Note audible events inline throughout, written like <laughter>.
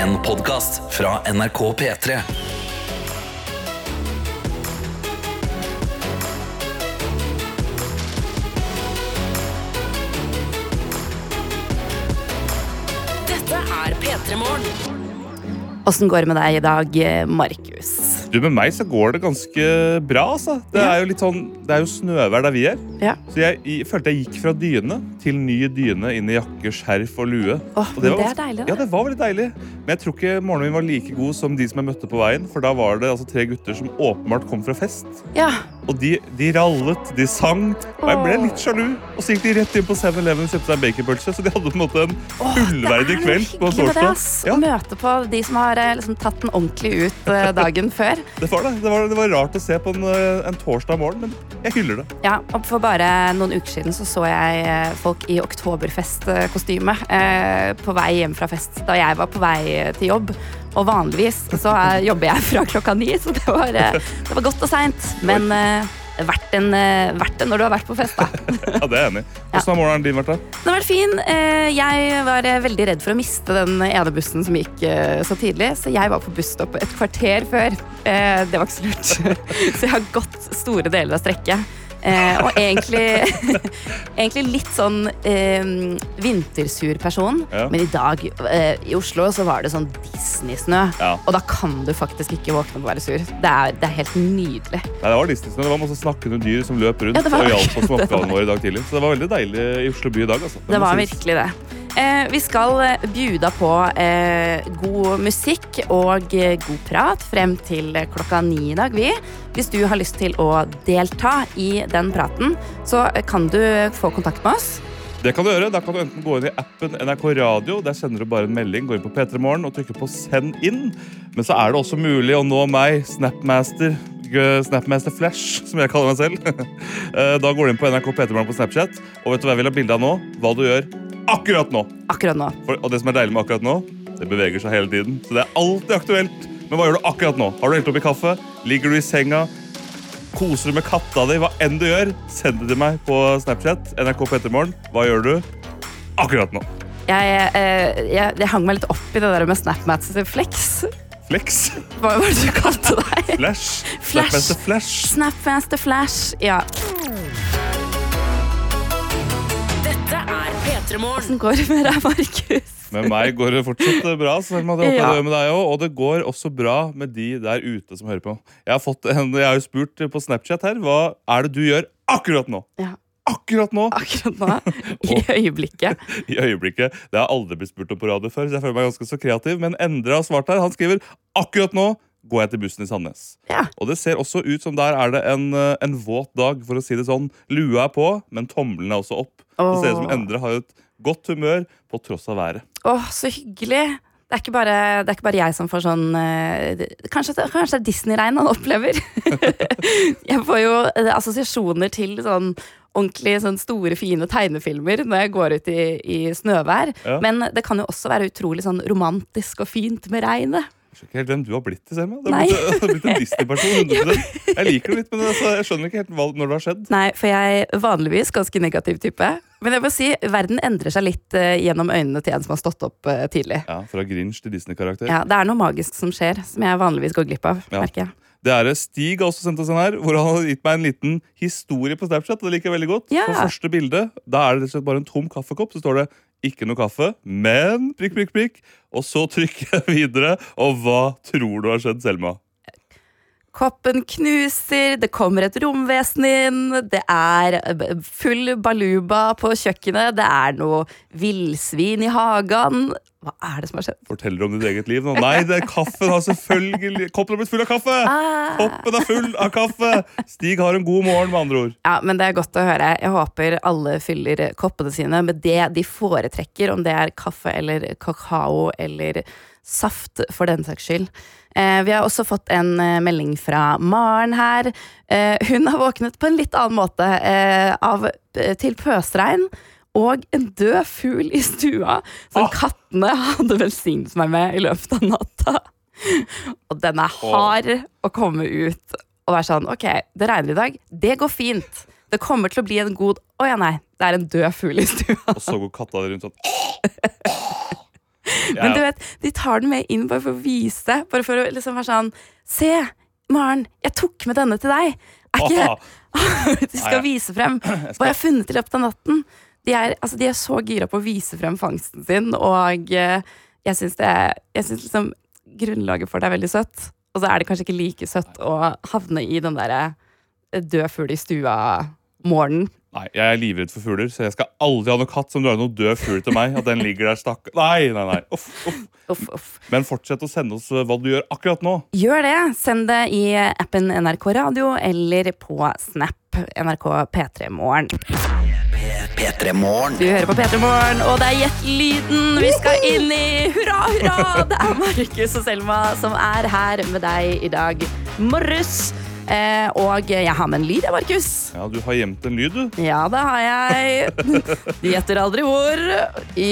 En podkast fra NRK P3. Dette er P3 Morgen. Åssen går det med deg i dag, Markus? Du, Med meg så går det ganske bra. altså. Det er jo litt sånn, det er jo snøvær der vi er. Ja. Så jeg, jeg følte jeg gikk fra dyne til ny dyne inn i jakke, skjerf og lue. Åh, Og men var det er deilig, da. Ja, det var veldig deilig. Men jeg tror ikke morgenen min var like god som de som jeg møtte på veien. For da var det altså tre gutter som åpenbart kom fra fest. Ja. Og de, de rallet, de sang. Og jeg ble litt sjalu. Og så gikk de rett inn på 7-Eleven og kjøpte seg en baconpølse. Så de hadde på en måte en fullverdig fullverdig det er kveld på hyggelig med det, ass. Ja. Å møte på de som har eh, liksom, tatt den ordentlig ut eh, <laughs> dagen før. Det var det. Det var, det var rart å se på en, eh, en torsdag morgen, men jeg hyller det. Ja, og For bare noen uker siden så, så jeg eh, folk i oktoberfestkostyme eh, på vei hjem fra fest da jeg var på vei til jobb. Og vanligvis så er, jobber jeg fra klokka ni, så det var, eh, det var godt og seint. Men eh, verdt, en, eh, verdt det når du har vært på fest, da. <laughs> Ja, det er jeg enig i. Hvordan har morgenen din vært? da? Den har vært fin. Eh, Jeg var eh, veldig redd for å miste den ene bussen som gikk eh, så tidlig, så jeg var på busstopp et kvarter før. Eh, Det var ikke så lurt. <laughs> Så jeg har gått store deler av strekket. Eh, og egentlig, <laughs> egentlig litt sånn eh, vintersur person. Ja. Men i dag eh, i Oslo så var det sånn Disney-snø. Ja. Og da kan du faktisk ikke våkne opp og være sur. Det er, det er helt nydelig. Nei, Det var Disney-snø. det var masse snakkende dyr som løp rundt Ja, og hjalp oss med <laughs> oppgavene våre i dag tidlig. Så det var veldig deilig i Oslo by i dag. altså. Det var virkelig det. Eh, vi skal eh, bjuda på eh, god musikk og eh, god prat frem til eh, klokka ni i dag, vi. Hvis du har lyst til å delta i den praten, så kan du få kontakt med oss. Det kan du gjøre. Da kan du enten gå inn i appen NRK Radio. Der sender du bare en melding, Gå inn på P3 Morgen og trykker på 'send inn'. Men så er det også mulig å nå meg, Snapmaster. G- Snapmaster Flash, som jeg kaller meg selv. <laughs> Eh, da går du inn på NRK P3 på Snapchat. Og vet du hva jeg vil ha bilde av nå? Hva du gjør akkurat nå. Akkurat nå. For, og det som er deilig med akkurat nå, det beveger seg hele tiden. Så det er alltid aktuelt. Men hva gjør du akkurat nå? Har du helt oppi kaffe? Ligger du i senga? Koser du med katta di? Hva enn du gjør, send det til meg på Snapchat. NRK Pettermorgen. Hva gjør du akkurat nå? Jeg, jeg, jeg, jeg hang meg litt opp i det der med Snapmats Flex. Flex? Hva var det du kalte deg? Flash? Flash. Snapmaster Flash? Snapmaster Flash. Ja. Dette er P3 Morgen. Åssen går det med deg, Markus? Med meg går det fortsatt bra. Selma. Det håper jeg Ja. det gjør med deg også. Og det går også bra med de der ute som hører på. Jeg har, fått en, jeg har jo spurt på Snapchat her hva er det du gjør akkurat nå. Ja. Akkurat nå! Akkurat nå, i <laughs> øyeblikket. <laughs> i øyeblikket. Det har aldri blitt spurt om på radio før, så jeg føler meg ganske så kreativ. Men Endre har svart her. Han skriver akkurat nå går jeg til bussen i Sandnes. Ja. Og det ser også ut som der er det en, eh, en våt dag, for å si det sånn. Lua er på, men tommelen er også opp. Det ser ut som Endre har et godt humør på tross av været. Åh, så hyggelig. Det er bare, det er ikke bare jeg som får sånn Kanskje, det- kanskje det er Disney-regn han opplever. <laughs> jeg får jo eh, assosiasjoner til sånn ordentlig sånn store, fine tegnefilmer når jeg går ut i, i snøvær. Ja. Men det kan jo også være utrolig sånn romantisk og fint med regnet. Jeg skjønner ikke helt hvem du har blitt til, Selma. Du har blitt, en Disney-person. <laughs> Jeg liker det litt, men altså, jeg skjønner ikke helt når det har skjedd. Nei, for jeg er vanligvis ganske negativ type. Men jeg må si, verden endrer seg litt uh, gjennom øynene til en som har stått opp uh, tidlig. Ja, Fra Grinch til Disney-karakter. Ja, Det er noe magisk som skjer, som jeg vanligvis går glipp av. Ja. merker jeg. Det er Stig har også sendt oss en her, hvor han har gitt meg en liten historie på Snapchat. og Det liker jeg veldig godt. Ja. På første bilde da er det rett og slett bare en tom kaffekopp. Så står det 'ikke noe kaffe', men prikk, prikk, prikk. Og så trykker jeg videre, og hva tror du har skjedd, Selma? Koppen knuser, det kommer et romvesen inn, det er full baluba på kjøkkenet, det er noe villsvin i hagen. Hva er det som har skjedd? Forteller om ditt eget liv nå. Nei, det er kaffen har selvfølgelig Koppen har blitt full av kaffe! Ah. Koppen er full av kaffe! Stig har en god morgen, med andre ord. Ja, men det er godt å høre. Jeg håper alle fyller koppene sine med det de foretrekker, om det er kaffe eller kakao eller saft, for den saks skyld. Eh, vi har også fått en eh, melding fra Maren her. Eh, hun har våknet på en litt annen måte av, til pøsregn og en død fugl i stua som oh. kattene hadde velsignet meg med i løpet av natta. Og den er hard å komme ut og være sånn Ok, det regner i dag. Det går fint. Det kommer til å bli en god Å ja, nei. Det er en død fugl i stua. Og så går katta rundt sånn <laughs> <laughs> Men du vet, de tar den med inn bare for å vise. Bare for å liksom være sånn Se, Maren, jeg tok med denne til deg. Er ikke <laughs> De skal vise frem hva <clears throat> jeg har funnet i løpet av natten. De er, altså, de er så gira på å vise frem fangsten sin, og eh, jeg syns det Jeg synes liksom grunnlaget for det er veldig søtt. Og så er det kanskje ikke like søtt å havne i den derre eh, død fugl i stua-morgenen. Nei, jeg er livredd for fugler, så jeg skal aldri ha noen katt som drar noe død fugl til meg. At den ligger der stakk... Nei, nei, nei. Uff, uff. Uff, uff. Men fortsett å sende oss eh, hva du gjør akkurat nå. Gjør det. Send det i appen NRK Radio eller på Snap NRK P3 Morgen. P3 Morgen. Du hører på P3 Morgen, og det er Gjett lyden vi skal inn i. Hurra, hurra! Det er Markus og Selma som er her med deg i dag morges. Eh, og jeg har med en lyd, jeg, Markus. Ja, Du har gjemt en lyd, du. Ja, det har jeg. <laughs> De gjetter aldri hvor. I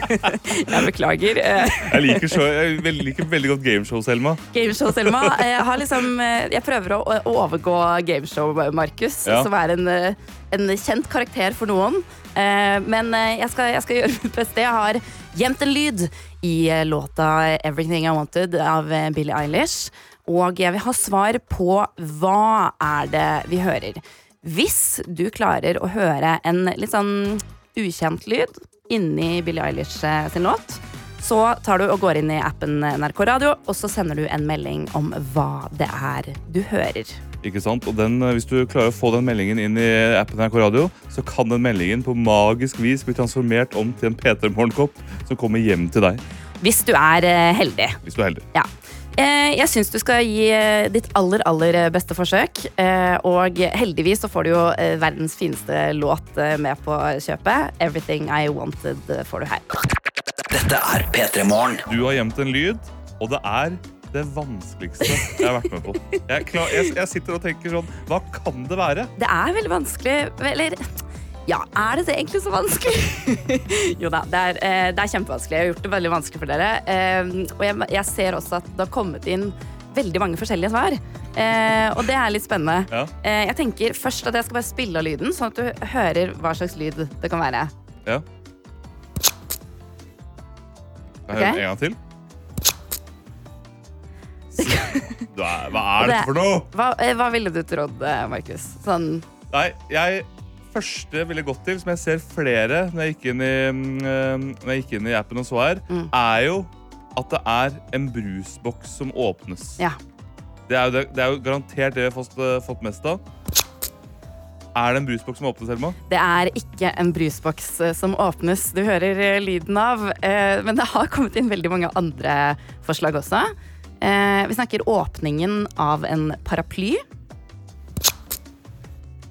<laughs> Jeg beklager. Jeg liker, så, jeg liker veldig godt gameshow, Selma. Gameshow Selma. Jeg, har liksom, eh, jeg prøver å å overgå Gameshow Markus, Ja. som er en, eh, en kjent karakter for noen. Men jeg skal, jeg skal <laughs> gjøre mitt beste. Jeg har gjemt en lyd i låta 'Everything I Wanted' av Billie Eilish. Og jeg vil ha svar på hva er det vi hører. Hvis du klarer å høre en litt sånn ukjent lyd inni Billie Eilish eh, sin låt, så tar du og går inn i appen NRK Radio, og så sender du en melding om hva det er du hører. Ikke sant? Og den, eh, Hvis du klarer å få den meldingen inn i appen NRK Radio, så kan den meldingen på magisk vis bli transformert om til en P3 Morgenkopp som kommer hjem til deg. Hvis du er eh, heldig. Hvis du er heldig. Ja. Eh, Jeg syns du skal gi eh, ditt aller, aller beste forsøk. eh, Og heldigvis så får du jo eh, verdens fineste låt eh, med på kjøpet. 'Everything I Wanted' eh, får du her. Dette er P3 Morgen. Du har gjemt en lyd, og det er det vanskeligste jeg har vært med på. Jeg, klar, jeg, jeg sitter og tenker sånn Hva kan det være? Det er veldig vanskelig Eller ja, er det det egentlig så vanskelig? <laughs> jo da, det er, eh, det er kjempevanskelig. Jeg har gjort det veldig vanskelig for dere. Eh, og jeg, jeg ser også at det har kommet inn veldig mange forskjellige svar. Eh, og det er litt spennende. Ja. Eh, jeg tenker først at jeg skal bare spille av lyden, sånn at du hører hva slags lyd det kan være. ja. Jeg hører okay. en gang til. <laughs> Hva er Det- dette for noe? Hva, hva ville du trodd, Markus? Sånn Nei, jeg første ville gått til, som jeg ser flere når jeg gikk inn i, mm, eh, når jeg gikk inn i appen og så her, Mm. er jo at det er en brusboks som åpnes. Ja. Det, er det, det er jo garantert det vi har fått, eh, fått mest av. Er det en brusboks som åpnes, Selma? Det er ikke en brusboks eh, som åpnes. Du hører lyden av. Men det har kommet inn veldig mange andre forslag også. Vi snakker åpningen av en paraply.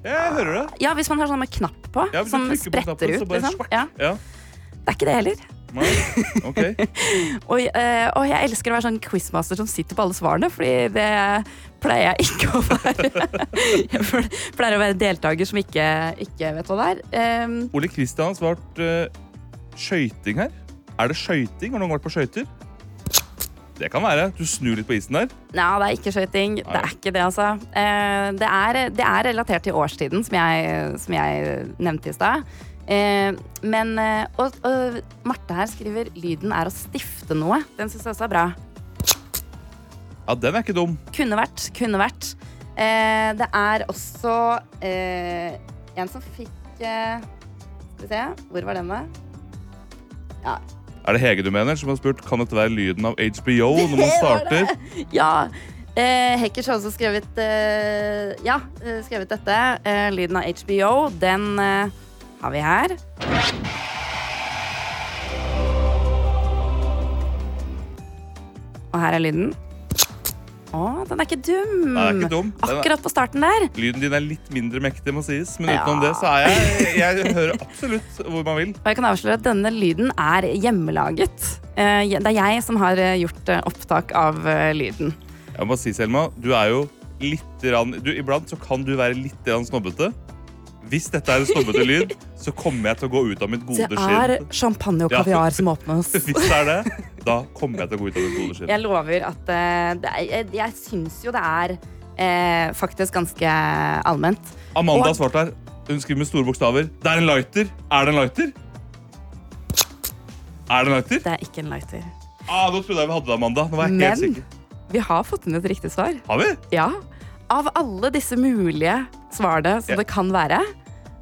Jeg hører det. Ja, hvis man har sånn med knapp på, Ja, hvis du som trykker på spretter knappen, så ut. bare Liksom. svart. Ja, Ja. det er ikke det heller. Nei. Ok. <laughs> Og, eh, og jeg elsker å være sånn quizmaster som sitter på alle svarene, fordi det pleier jeg ikke å være. <laughs> Jeg pleier å være deltaker som ikke, ikke vet hva det er. Um, Ole Kristian har svart uh, skøyting her. Er det skøyting? Har noen vært på skøyter? Det kan være. Du snur litt på isen der. Nei, det er ikke skøyting. Det er ikke det, altså. Eh, det, er, det er relatert til årstiden, som jeg, som jeg nevnte i stad. Eh, men eh, og, og Marte her skriver lyden er å stifte noe. Den syns jeg også er bra. Ja, den er ikke dum. Kunne vært. Kunne vært. Det er også en som fikk Skal vi se, hvor var den, da? Ja, Er det Hege du mener, som har spurt kan dette være lyden av HBO når man <laughs> starter? Ja. Eh, Hekkers har også skrevet eh, Ja, eh, skrevet dette. Eh, lyden av HBO. Den eh, har vi her. Og her er lyden. Å, den er ikke dum. Den er ikke dum. Den er- Akkurat på starten der. Lyden din er litt mindre mektig, må sies. Men utenom det så er jeg Jeg hører absolutt hvor man vil. Og jeg kan avsløre at denne lyden er hjemmelaget. Eh, det er jeg som har eh, gjort eh, opptak av eh, lyden. Jeg må bare si, Selma, du er jo litt rann, du, Iblant så kan du være litt rann snobbete. Hvis dette er en snobbete lyd, så kommer jeg til å gå ut av mitt gode Det er skinn. champagne og Ja. kaviar som åpnes. <laughs> Hvis det er det, da kommer jeg til å gå ut av mitt gode skinn. Jeg lover at uh, det er, jeg, jeg syns jo det er uh, faktisk ganske allment. Amanda har svart her. Hun skriver med store bokstaver. Det er en lighter. Er det en lighter? Er det en lighter? Det er ikke en lighter. Ah, nå trodde jeg vi hadde det, Amanda. Nå var jeg helt Men sikker. vi har fått inn et riktig svar. Har vi? Ja. Av alle disse mulige svarene som yeah. det kan være,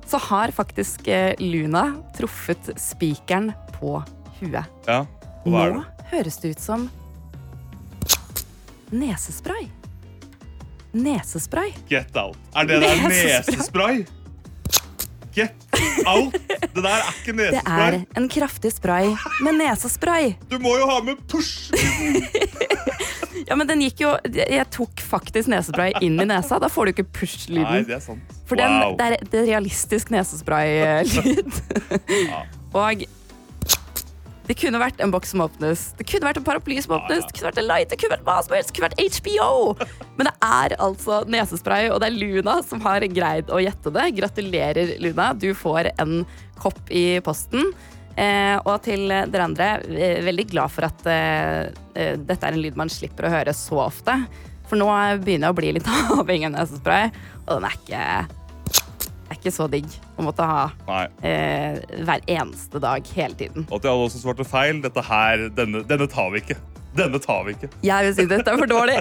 så har faktisk eh, Luna truffet spikeren på huet. Ja. Nå høres det ut som nesespray. Nesespray. Get out. Er det der Nesespray. Get out! Det der er ikke nesespray. Det er en kraftig spray med nesespray. Du må jo ha med push! <laughs> Ja, men den gikk jo Jeg tok faktisk nesespray inn i nesa. Da får du ikke push-lyden. det er sant. For den, det, er, det er realistisk nesespray-lyd. <laughs> Ja. Og det kunne vært en boks som åpnes, det kunne vært en paraply som åpnes, det kunne vært en light, det kunne vært hva som helst, det kunne vært HBO! Men det er altså nesespray, og det er Luna som har greid å gjette det. Gratulerer, Luna. Du får en kopp i posten. Eh, og til dere andre, eh, veldig glad for at eh, eh, dette er en lyd man slipper å høre så ofte. For nå begynner jeg å bli litt <laughs> avhengig av nesespray, og den er ikke, er ikke så digg å måtte ha eh, hver eneste dag hele tiden. Og til alle som svarte feil, dette her, denne, denne tar vi ikke. Denne tar vi ikke. Jeg vil si dette er for dårlig.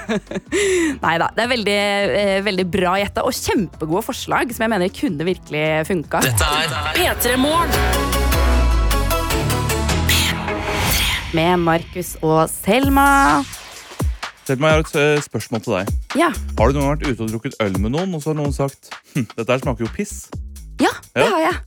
<laughs> Nei da. Det er veldig, eh, veldig bra gjetta, og kjempegode forslag som jeg mener kunne virkelig funka. Dette er P3 Morgen. Med Markus og Selma. Selma, jeg har et eh, spørsmål til deg. Ja, Har du noen gang vært ute og drukket øl med noen, og så har noen sagt hm, dette smaker jo piss? ja det Ja. har jeg.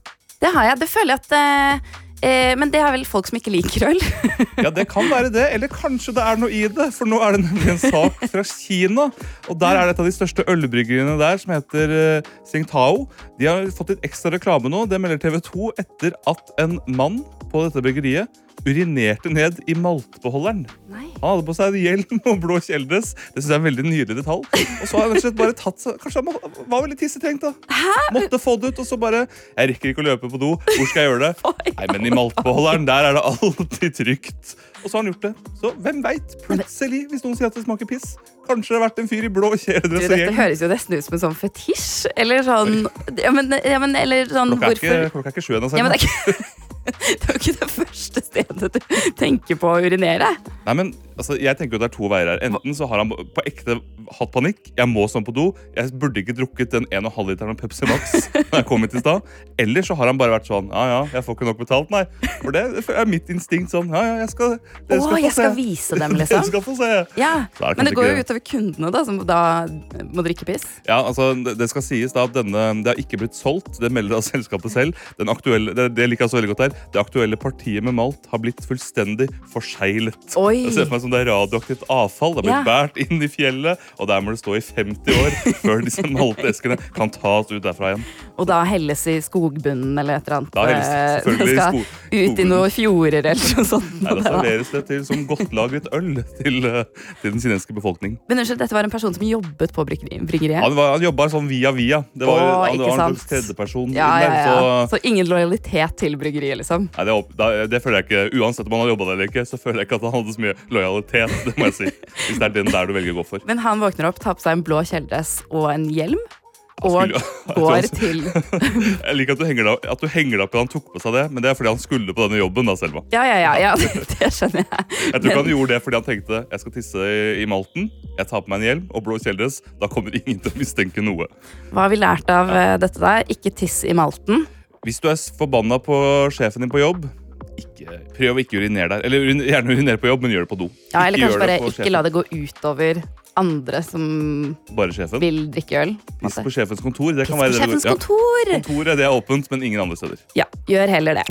Det har jeg. Det føler jeg at eh, eh, Men det er vel folk som ikke liker øl. <laughs> Ja, det kan være det, eller kanskje det er noe i det. For nå er det nemlig en sak fra Kina. Og der er det et av de største ølbryggeriene der, som heter uh, Tsingtao. De har fått litt ekstra reklame nå. Det melder TV 2 etter at en mann på dette bryggeriet urinerte ned i maltbeholderen. Nei. Han hadde på seg en hjelm og blå kjeledress. Det synes jeg er en veldig nydelig detalj. Og så har han slett bare tatt seg Kanskje han må- var veldig tissetrengt, da. Måtte få det ut, og så bare Jeg rekker ikke å løpe på do. Hvor skal jeg gjøre det? <laughs> Nei, men i maltbeholderen, der er det alltid trygt. Og så har han gjort det. Så hvem veit? Plutselig, hvis noen sier at det smaker piss, kanskje det har vært en fyr i blå kjeledress og dette høres jo nesten ut som en sånn fetisj. Eller sånn ja, men, ja, men, Eller sånn Klokka er hvorfor ikke, klokka er ikke sju ennå. ja, men det, er ikke, <laughs> det er jo ikke det første stedet du tenker på å urinere. Nei, men altså, jeg tenker jo det er to veier her. Enten så har han på ekte hatt panikk. Jeg må sånn på do. Jeg burde ikke drukket den 1,5 literen av Pepsi Max. <laughs> Når jeg kom hit i sted. Eller så har han bare vært sånn Ja, ja, jeg får ikke nok betalt, nei. For det er mitt instinkt sånn. Ja, ja, jeg skal, dere skal få jeg skal se. vise dem, <laughs> Dere liksom. skal få se. Ja, det Men det går jo ikke- utover kundene, da, som da må drikke piss. Ja, altså, det det skal sies da at denne, Det har ikke blitt solgt. Det melder da selskapet selv. Den aktuelle, det, det liker jeg så veldig godt her. Det aktuelle partiet med malt har blitt fullstendig forseglet. Oi. Jeg ser for meg som det er radioaktivt avfall. Det har blitt Ja. båret inn i fjellet, og der må det stå i 50 år før disse <laughs> malteskene kan tas ut derfra igjen. Og da helles i skogbunnen eller et eller annet. Da helles det eh, selvfølgelig i skal skog- ut i noen fjorder eller noe sånt. Nei, Da serveres det til som godtlagret øl til, eh, til den kinesiske befolkning. Men unnskyld, dette var en person som jobbet på bryggeriet? Han, var, han jobba sånn via via. Det var, Åh, han, det var en sant. tredjeperson. Ja, ja, ja. så- Så ingen lojalitet til bryggeriet, liksom? Nei, det, da, det føler jeg ikke, Uansett om han har jobba der eller ikke, så føler jeg ikke at han hadde så mye lojalitet. det må jeg si. Hvis det er den der du velger å gå for. Men han våkner opp, tar på seg en blå kjeledress og en hjelm. Og <laughs> går til <laughs> Jeg liker at du henger deg opp at han tok på seg det, men det er fordi han skulle på denne jobben. da, Selma. Ja, ja, ja, ja <laughs> det skjønner jeg. Jeg tror ikke han gjorde det fordi han tenkte jeg skal tisse i, i malten, jeg tar på meg en hjelm og blå kjeledress. Da kommer ingen til å mistenke noe. Hva har vi lært av ja. dette der? Ikke tiss i malten. Hvis du er forbanna på sjefen din på jobb, ikke, prøv å ikke urinere der. Eller gjerne urinere på jobb, men gjør det på do. Ja, eller Ikke kanskje bare ikke la det gå utover andre som Bare vil drikke øl. Piss på sjefens kontor. Det kan på være det ja. kontor! Kontoret det er åpent, men ingen andre steder. Ja, gjør heller det.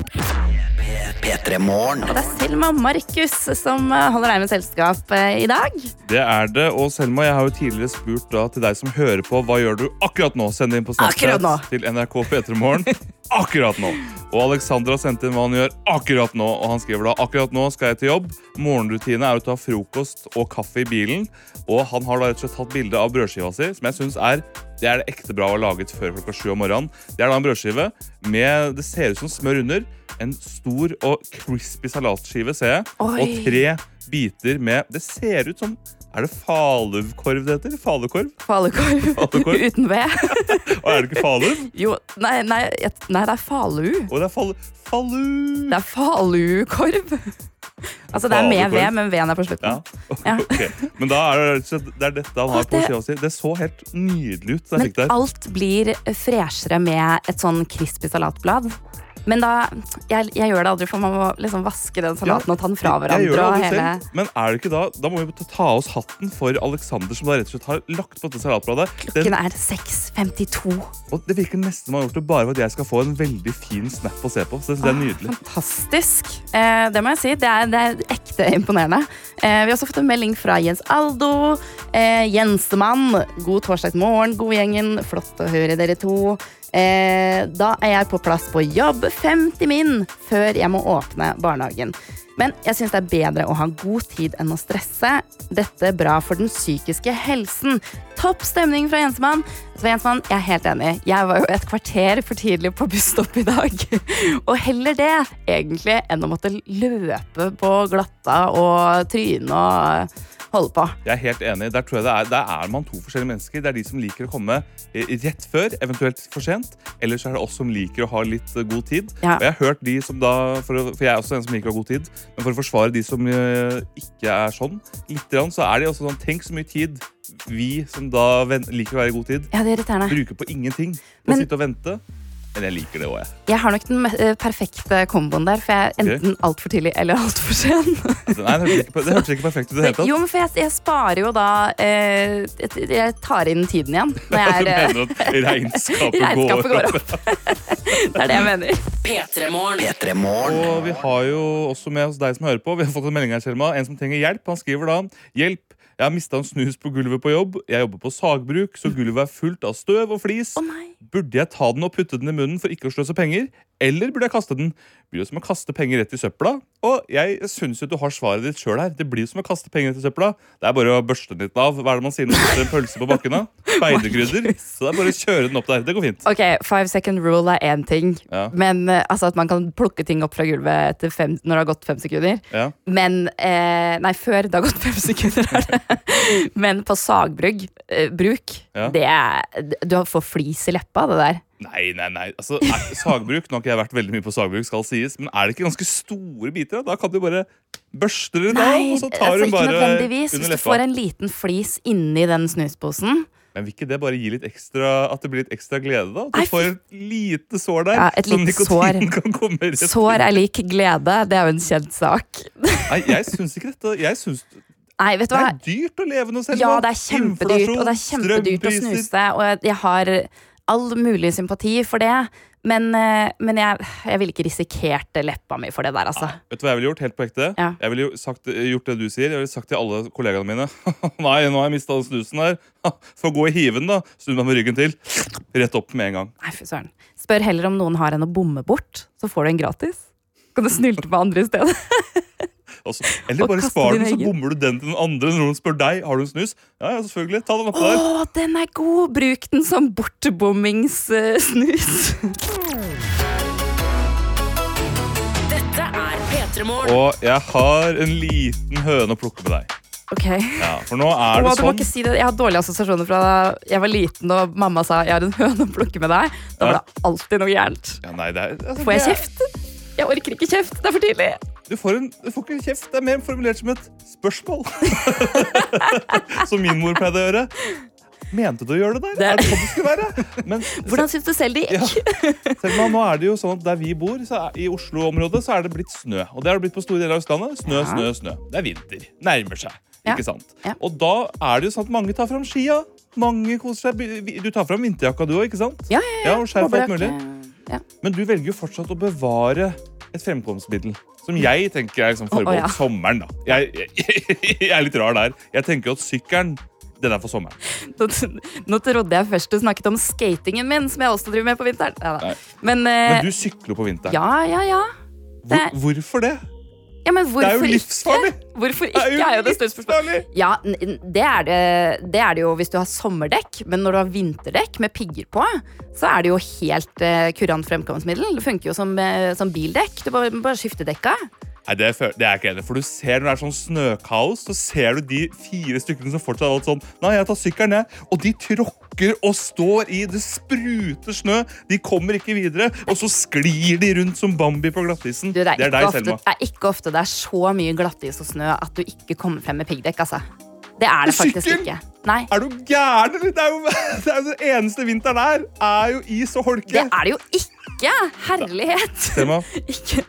Og det er Selma Markus som eh, holder deg med selskap eh, i dag. Det er det, og Selma, jeg har jo tidligere spurt da til deg som hører på, hva gjør du akkurat nå? Send det inn på Snapchat til NRK P3morgen. Akkurat nå. Og Alexander har sendt inn hva han gjør akkurat nå, og han skriver da akkurat nå skal jeg til jobb. Morgenrutine er å ta frokost og kaffe i bilen, og han har da rett og slett tatt bilde av brødskiva si, som jeg synes er det er det ekte bra å ha laget før klokka sju om morgenen. Det er da en brødskive med Det ser ut som smør under. En stor og crispy salatskive, ser jeg. Oi. Og tre biter med Det ser ut som Er det falukorv det heter? Falukorv? Falukorv Falukorv? uten ved. <laughs> Og er det ikke falum? Jo, nei, nei, nei, det er falu. Og det er falu... Falu! Det er falukorv. Altså, det er med V, men veden er på slutten. Ja. Okay. <laughs> ok. Men da er det, det er dette han har på sida si. Det så helt nydelig ut. Men alt blir freshere med et sånn crispy salatblad. Men da, jeg, jeg gjør det aldri, for man må liksom vaske den salaten og ta den fra hverandre. hele... Men er det ikke da Da må vi ta- av oss hatten for Alexander, som da rett og slett har lagt på dette salatbladet. Den, Klokken er 6.52. og det virker nesten som han har gjort det bare for at jeg skal få en veldig fin snap å se på. Så det, er nydelig. Fantastisk. Eh, det må jeg si. Det er, det er ekte imponerende. Eh, vi har også fått en melding fra Jens Aldo. Eh, Jensemann. God torsdag morgen, god gjengen. Flott å høre dere to. Eh, da er jeg på plass på jobb 50 min før jeg må åpne barnehagen. Men jeg syns det er bedre å ha god tid enn å stresse. Dette er bra for den psykiske helsen. Topp stemning fra Jensemann. Så Jensemann, jeg er helt enig. Jeg var jo et kvarter for tidlig på busstopp i dag. <laughs> Og heller det, egentlig, enn å måtte løpe på glatta og tryne og holde på. Jeg er helt enig. Der tror jeg det er, der er man to forskjellige mennesker. Det er de som liker å komme eh, rett før, eventuelt for sent. Eller så er det oss som liker å ha litt eh, god tid. Ja. Og jeg har hørt de som da, for, å, for jeg er også en som liker å ha god tid, men for å forsvare de som eh, ikke er sånn, litt så er de også sånn Tenk så mye tid vi som da liker å være i god tid, Ja, det er bruker på ingenting. På å sitte og vente. Men jeg liker det òg, jeg. Jeg har nok den eh, perfekte komboen der, for jeg er enten altfor tidlig eller altfor sen. Altså, Nei, det hørtes ikke, det hørtes ikke perfekt ut i det hele tatt. Jo, men for jeg, jeg sparer jo da eh, jeg- Jeg tar inn tiden igjen når jeg er <laughs> du mener at regnskapet, <laughs> Regnskapet går opp? Det er det jeg mener. P3morgen. P3 Morgen. Og vi har jo også med oss deg som hører på. Vi har fått en melding her, Selma. En som trenger hjelp. Han skriver da Hjelp. Jeg har mista en snus på gulvet på jobb. Jeg jobber på sagbruk, så gulvet er fullt av støv og flis. Å nei. Burde jeg ta den og putte den i munnen for ikke å sløse penger? Eller burde jeg kaste den? Det Blir jo som å kaste penger rett i søpla. Og jeg syns jo du har svaret ditt sjøl her. Det blir jo som å kaste penger rett i søpla. Det er bare å børste den litt av. Hva er det man sier når man putter en pølse på bakken? Speiderkrydder. <laughs> Så det er bare å kjøre den opp der. Det går fint. Ok, Five second rule er én ting. Ja. Men eh, altså At man kan plukke ting opp fra gulvet fem, når det har gått fem sekunder. Ja. Men eh, Nei, før det har gått fem <laughs> sekunder. Er det. Men på sagbruk eh, bruk, Ja. det er Du får flis i leppa, det der. Nei, nei, nei. Altså, er, sagbruk, Nå har ikke jeg vært veldig mye på sagbruk, skal sies, men er det ikke ganske store biter? Da Da kan du bare børste litt av, og så tar altså, du ikke bare nødvendigvis. under Hvis du får en liten flis inni den snusposen. Men vil ikke det bare gi litt ekstra At det blir litt ekstra glede, da? At du får et lite sår der, Ja, et lite sår. <laughs> kan komme rett Sår er lik glede. Det er jo en kjent sak. Nei, jeg syns ikke dette. Jeg syns <laughs> Nei, vet du det er dyrt å leve noe selv. Ja, det er kjempedyrt, og det er kjempedyrt å snuse. Og jeg har all mulig sympati for det. Men, eh, men jeg, jeg ville ikke risikert leppa mi for det der, altså. Vet du hva jeg ville gjort? Helt på ekte? Ja. Jeg ville sagt, gjort det du sier. Jeg ville sagt til alle kollegaene mine <laughs> Nei, nå har jeg mista snusen her. <laughs> Få gå i hiven, da. Snu meg med ryggen til. Rett opp med en gang. Nei, fy søren. Spør heller om noen har en å bomme bort, så får du en gratis. Kan du snylte på andre i stedet? <laughs> Og så- eller bare spar den, så bommer du den til den andre. Når noen spør deg har du en snus, ja, ja, selvfølgelig. Ta den opp der. Å, den er god! Bruk den som bortebommingssnus. Dette er P3morgen. Og jeg har en liten høne å plukke med deg. Ok. Ja, for nå er det du må sånn ikke si det. Jeg har dårlige assosiasjoner fra da jeg var liten og mamma sa jeg har en høne å plukke med deg. Da var det alltid noe gærent. ja, nei, det er, altså, Får jeg kjeft? Jeg orker ikke kjeft. Det er for tidlig. Du får, en, du får ikke kjeft. Det er mer formulert som et spørsmål. <laughs> som min mor pleide å gjøre. Mente du å gjøre det der? Det- Er det sånn det skulle være? Men <laughs> Hvordan syns du selv det Ja. Selv Selma, nå er det jo sånn at Der vi bor, så er, i Oslo-området, så er det blitt snø. Og det har det blitt på store deler av Østlandet. Snø, Ja. snø, snø. Det er vinter. Nærmer seg. Ja. Ikke sant? Ja. Og da er det jo sånn at mange tar fram skia. Mange koser seg. Du tar fram vinterjakka du òg, ikke sant? Ja, ja, Ja, og skjerf og alt mulig. Ja. Men du velger jo fortsatt å bevare et fremkomstmiddel. Som jeg tenker er liksom forbeholdt oh, oh, ja. sommeren. da jeg, jeg, <laughs> jeg er litt rar der. Jeg tenker at sykkelen den er for sommeren. <laughs> Nå, nå trodde jeg først du snakket om skatingen min, som jeg også driver med på vinteren. Ja. Men, eh, Men du sykler på vinteren. ja, ja, ja. Hvor, hvorfor det? Ja men Det er jo hvorfor livsfarlig! ikke? Hvorfor Det ikke, jo er jo det største. Ja, det er det, det er det jo hvis du har sommerdekk, men når du har vinterdekk med pigger på, så er det jo helt eh, kurant fremkomstmiddel. Det funker jo som, eh, som bildekk. Du bare, bare skifter dekka. Nei, det, er, jeg ikke enig. For du ser når det er sånn snøkaos, så ser du de fire stykkene som fortsatt har valgt sånn Nei, jeg tar sykkelen, jeg. Og de tråkker og står i Det spruter snø. De kommer ikke videre. Og så sklir de rundt som Bambi på glattisen. Du, det, er det er deg, ofte, Selma. det er ikke ofte det er så mye glattis og snø at du ikke kommer frem med piggdekk. Altså. Det er det faktisk ikke. Nei, Er du gæren, eller? Det er jo <laughs> det, er jo det eneste vinteren er. Er jo is og holke. det er det jo ikke! Herlighet! Selma, <laughs> Ikke.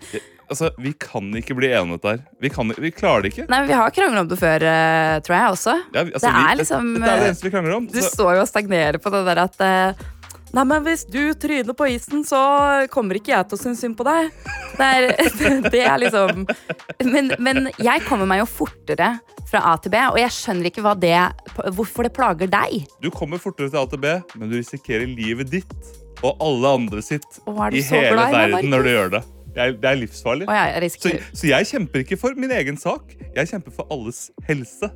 Altså, vi kan ikke bli enige om dette her. Vi, kan, vi klarer det ikke. Nei, men Vi har krangla om det før, eh, tror jeg også. Ja, vi- altså, det vi- er det, det, er det eh, eneste vi krangler om. Du Så, står jo og stagnerer på det der at uh, Nei, men hvis du tryner på isen, så kommer ikke jeg til å synes synd på deg. Det er, <laughs> det er liksom men, men jeg kommer meg jo fortere fra A til B, og jeg skjønner ikke det, hvorfor det plager deg. du kommer fortere til A til B, men du risikerer livet ditt og alle andre sitt er du i hele glad verden når du gjør det. Jeg, det er livsfarlig. Jeg Så, så jeg kjemper ikke for min egen sak. Jeg kjemper for alles helse.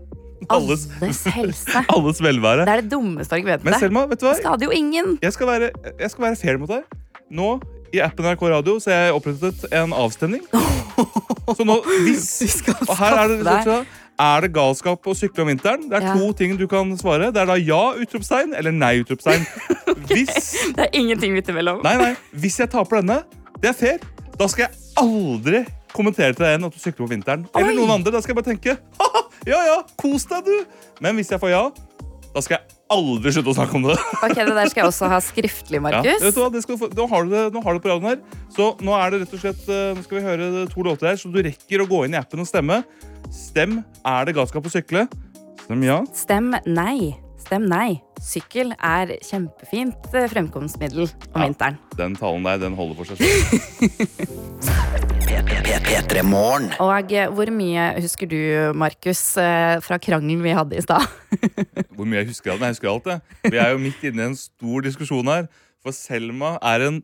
Alles, alles helse. <laughs> alles velvære. Det er det dummeste jeg vet. Men. Selma, vet du hva? Det skader jo ingen. Jeg skal være, jeg skal være fair mot deg. Nå, i appen NRK Radio, så har jeg opprettet en avstemning. <laughs> Så nå, hvis Og her er det, hva? er det galskap å sykle om vinteren? Det er Ja. to ting du kan svare. Det er da ja, utropstegn, eller nei, utropstegn. <laughs> Hvis Det er ingenting midt imellom. Nei, nei. Hvis jeg taper denne, det er fair. Da skal jeg aldri kommentere til deg igjen at du sykler på vinteren. Eller Oi. noen andre. Da skal jeg bare tenke «Haha, ja, ja, kos deg, du. Men hvis jeg får ja, da skal jeg aldri slutte å snakke om det. <laughs> Ok, Det der skal jeg også ha skriftlig, <laughs> Ja, Markus. vet du hva? Du få- nå, har du det, nå har du det på radioen her. Så nå er det rett og slett eh, Nå skal vi høre to låter her, så du rekker å gå inn i appen og stemme. Stem er det galskap å sykle. Stem ja. Stem nei. Stem nei. Sykkel er kjempefint eh, fremkomstmiddel om Ja. vinteren. Den talen der, den holder for seg selv. Og eh, hvor mye husker du, Markus, eh, fra krangelen vi hadde i stad? Hvor mye jeg husker av den? Jeg husker alt, jeg. Vi er jo midt inne i en stor diskusjon her. For Selma er en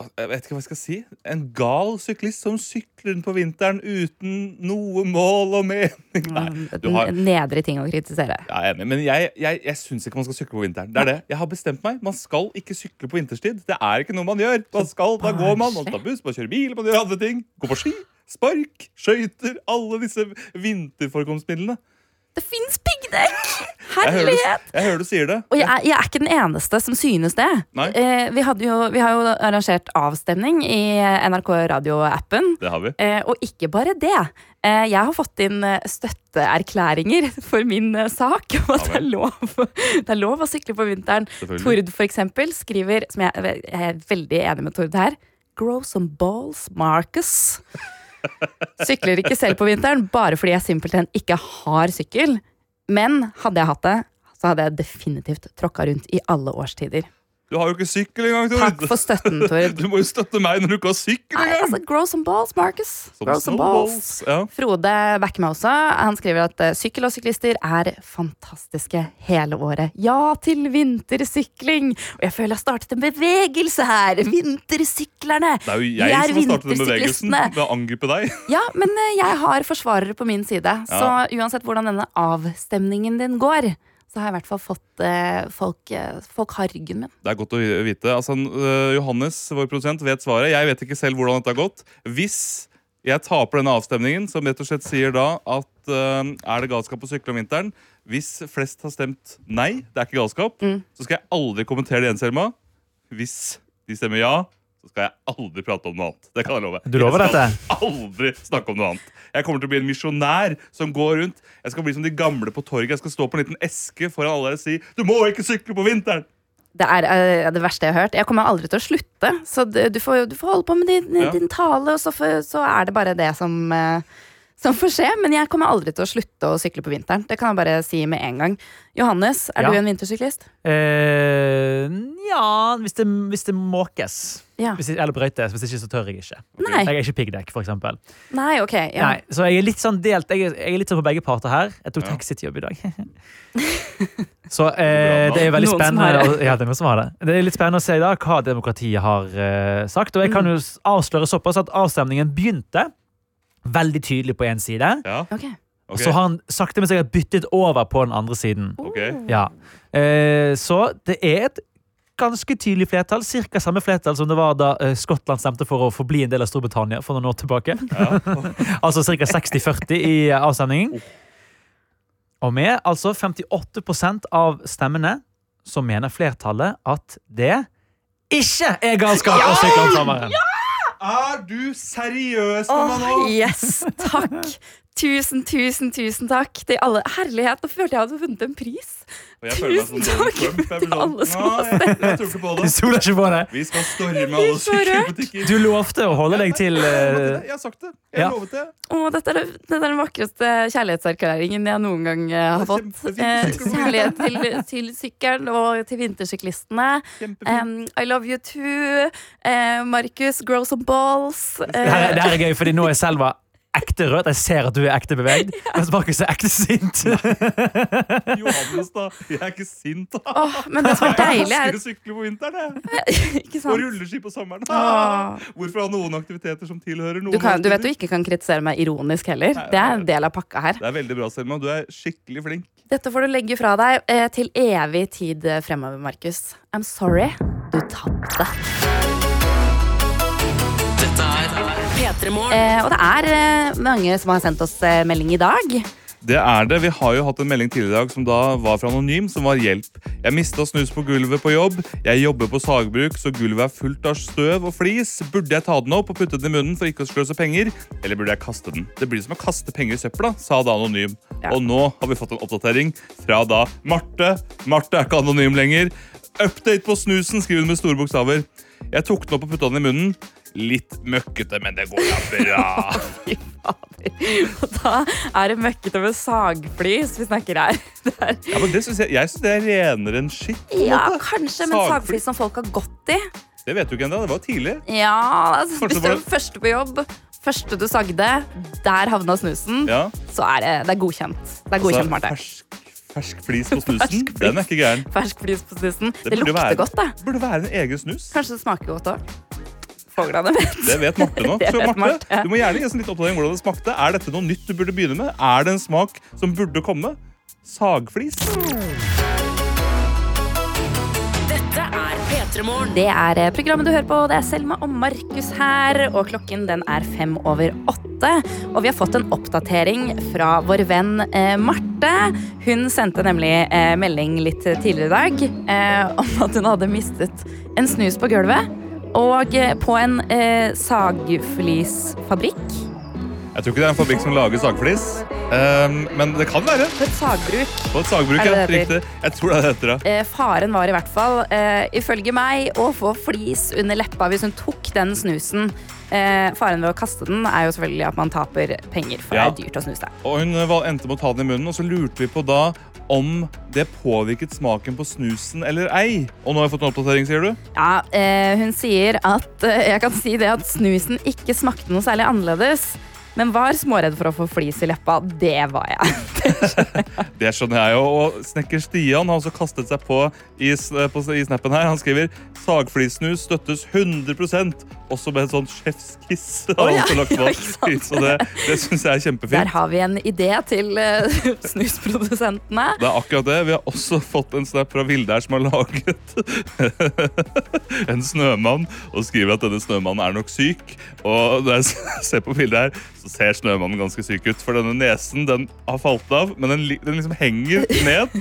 jeg vet ikke hva jeg skal si. En gal syklist som sykler rundt på vinteren uten noe mål og mening. Nei, du har, Nedre ting å kritisere. jeg er enig, men jeg, jeg, jeg syns ikke man skal sykle på vinteren. Det er det. Jeg har bestemt meg. Man skal ikke sykle på vinterstid. Det er ikke noe man gjør. Man skal, Da går man, man tar buss, man kjører bil, man gjør andre ting. Går på ski, spark, skøyter. Alle disse vinterforekomstmidlene. Det fins piggdekk! <laughs> Jeg hører, du, Herlighet! jeg hører du sier det. Og jeg er, jeg er ikke den eneste som synes det. Eh, vi, jo, vi har jo arrangert avstemning i NRK Radio-appen. Det har vi. Eh, og ikke bare det. Eh, jeg har fått inn eh, støtteerklæringer <laughs> for min eh, sak <laughs> om at Ja det er, lov, det er lov å sykle på vinteren. Tord for eksempel skriver, som jeg, jeg er veldig enig med Tord her, Grow some balls, Marcus. Sykler ikke selv på vinteren bare fordi jeg simpelthen ikke har sykkel. Men hadde jeg hatt det, så hadde jeg definitivt tråkka rundt i alle årstider. Du har jo ikke sykkel engang, Tord. Takk for støtten, <laughs> Tord. Du må jo støtte meg når du ikke har sykkel engang. altså, grow some balls, Marcus. Som Grow some balls. balls. Ja. Frode backer meg også. Han skriver at eh, sykkel og syklister er fantastiske hele året. Ja til vintersykling! Og jeg føler jeg har startet en bevegelse her. Vintersyklerne! Det er jo jeg er som har startet den bevegelsen ved å angripe deg. <laughs> Ja, men eh, jeg har forsvarere på min side. Så uansett hvordan denne avstemningen din går, så har jeg i hvert fall fått eh, folk, eh, folk har ryggen min. Det er godt å vite. Altså, øh, Johannes, vår produsent, vet svaret. Jeg vet ikke selv hvordan dette har gått. Hvis jeg taper denne avstemningen, som rett og slett sier da at øh, er det galskap å sykle om vinteren Hvis flest har stemt nei, det er ikke galskap, Mm. så skal jeg aldri kommentere det igjen, Selma. Hvis de stemmer ja, så skal jeg aldri prate om noe annet. Det kan jeg love. Du lover jeg skal dette? aldri snakke om noe annet. Jeg kommer til å bli en misjonær som går rundt. Jeg skal bli som de gamle på torget. Jeg skal stå på en liten eske foran alle og si Du må ikke sykle på vinteren! Det er uh, det verste jeg har hørt. Jeg kommer aldri til å slutte. Så du, får, du får holde på med din, Ja. din tale, og så, for, så er det bare det som, eh, som får skje. Men jeg kommer aldri til å slutte å sykle på vinteren. Det kan jeg bare si med en gang. Johannes, er Ja. du en vintersyklist? Eh, ja, hvis det, hvis det måkes. Ja. Hvis det, eller brøytes. Hvis ikke, så tør jeg ikke. Nei. Jeg er ikke piggdekk, for eksempel. Nei, ok. Ja. Nei, så jeg er litt sånn delt. Jeg er, jeg er litt sånn på begge parter her. Jeg tok Ja. jobb i dag. <laughs> så eh, det er veldig spennende. Ja, det er noen som har det. Det er litt spennende å se da hva demokratiet har uh, sagt. Og jeg kan jo avsløre såpass at avstemningen begynte veldig tydelig på én side. Ja, Okay. Okay. så har han sakte, men sikkert byttet over på den andre siden. Okay. Ja. Eh, så det er et ganske tydelig flertall. Cirka samme flertall som det var da eh, Skottland stemte for å forbli en del av Storbritannia for noen år tilbake. <laughs> altså ca. 60-40 i eh, avstemningen. Og med altså 58% av stemmene så mener flertallet at det ikke er galskap å sykle om sommeren. Er du seriøs med Åh, meg nå? yes, takk. Tusen, tusen, tusen takk til alle. Herlighet, nå følte jeg hadde vunnet en pris. Og jeg føler meg som Tusen takk Jeg til alle som har stemt. Tror ikke på Du det. <laughs> stoler ikke på det. Vi skal storme alle sykkelbutikker. Du lovte å holde deg til Jeg har lovet eh, det. Jeg har sagt det. Jeg ja. lovet det. Å, dette, er, dette er den vakreste kjærlighetserklæringen jeg noen gang eh, har fått. Eh, kjærlighet til, til sykkelen og til vintersyklistene. Um, I love you too. Eh, Markus, grow some balls. det her, det her er gøy, fordi nå er Selva ekte rødt. Jeg ser at du er ekte bevegd, <laughs> mens Markus er ekte sint. Johannes, da. Jeg er ikke sint, da. Oh, men det som er deilig, Jeg er elsker å sykle på vinteren, jeg. <laughs> Ikke Og rulleski på sommeren. Oh. <laughs> Hvorfor ha noen aktiviteter som tilhører noen Du, kan, du vet du ikke kan kritisere meg ironisk heller. Det er en del av pakka her. Det er veldig bra, Selma. Du er skikkelig flink. Dette får du legge fra deg eh, til evig tid fremover, Markus. I'm sorry. Du tapte. Eh, og det er eh, mange som har sendt oss eh, melding i dag. Det er det. Vi har jo hatt en melding tidligere i dag som da var fra Anonym, som var hjelp. Jeg mista snus på gulvet på jobb. Jeg jobber på sagbruk, så gulvet er fullt av støv og flis. Burde jeg ta den opp og putte den i munnen for ikke å sløse penger, eller burde jeg kaste den? Det blir som å kaste penger i søpla, sa da Anonym. Ja. Og nå har vi fått en oppdatering fra da Marte. Marte er ikke anonym lenger. Update på snusen, skriver hun med store bokstaver. Jeg tok den opp og putta den i munnen. Litt møkkete, men det går da bra. <laughs> Fy fader. Og da er det møkkete med sagflis vi snakker her. <laughs> Er, Ja, men det synes jeg, jeg synes det er renere enn skitt. ja, måte. kanskje, men Sagflis. sagflis som folk har gått i. Det vet du ikke ennå. Det var tidlig. Ja, altså, Hvis du var- første på jobb, første du sagde, der havna snusen, Ja. så er det, det er godkjent. Det er godkjent, Marte. fersk, fersk flis på <laughs> snusen, Fersk flis. den er ikke gæren. Fersk flis på snusen. Det, det lukter være- godt, det. burde være en egen snus. Kanskje det smaker godt òg. Fuglene vet. Det vet Marte nå. <laughs> Så Marte, Marte. du må gjerne gi oss en litt oppdatering om hvordan det smakte. Er dette noe nytt du burde begynne med? Er det en smak som burde komme? Sagflis? Dette er P3 Det er eh, programmet du hører på. Det er Selma og Markus her. Og klokken den er fem over åtte. Og vi har fått en oppdatering fra vår venn eh, Marte. Hun sendte nemlig eh, melding litt tidligere i dag eh, om at hun hadde mistet en snus på gulvet. Og eh, på en eh, sagflisfabrikk. Jeg tror ikke det er en fabrikk som lager sagflis. Um, men det kan være. På et sagbruk. På et sagbruk. Er det Ja, riktig. Jeg tror det er det heter. Eh, faren var i hvert fall, eh, ifølge meg, å få flis under leppa hvis hun tok den snusen. Eh, faren ved å kaste den er jo selvfølgelig at man taper penger, for Ja. det er dyrt å snuse. Og hun eh, endte med å ta den i munnen, og så lurte vi på da om det påvirket smaken på snusen eller ei. Og nå har jeg fått en oppdatering, sier du? Ja, eh, hun sier at eh, jeg kan si det at snusen ikke smakte noe særlig annerledes. Men var småredd for å få flis i leppa. Det var jeg. <laughs> Det skjønner jeg jo. Og snekker Stian har også kastet seg på i, på, i snappen her. Han skriver sagflisnus støttes 100 også med et sånt sjefskiss. <laughs> Oh, ja, ja? Så <laughs> det, det syns jeg er kjempefint. Der har vi en idé til uh, <laughs> snusprodusentene. Det er akkurat det. Vi har også fått en snap fra Vilde her som har laget en snømann og skriver at denne snømannen er nok syk. Og når jeg ser på bildet her, så ser snømannen ganske syk ut. For denne nesen den har falt av, men den, den liksom henger ned.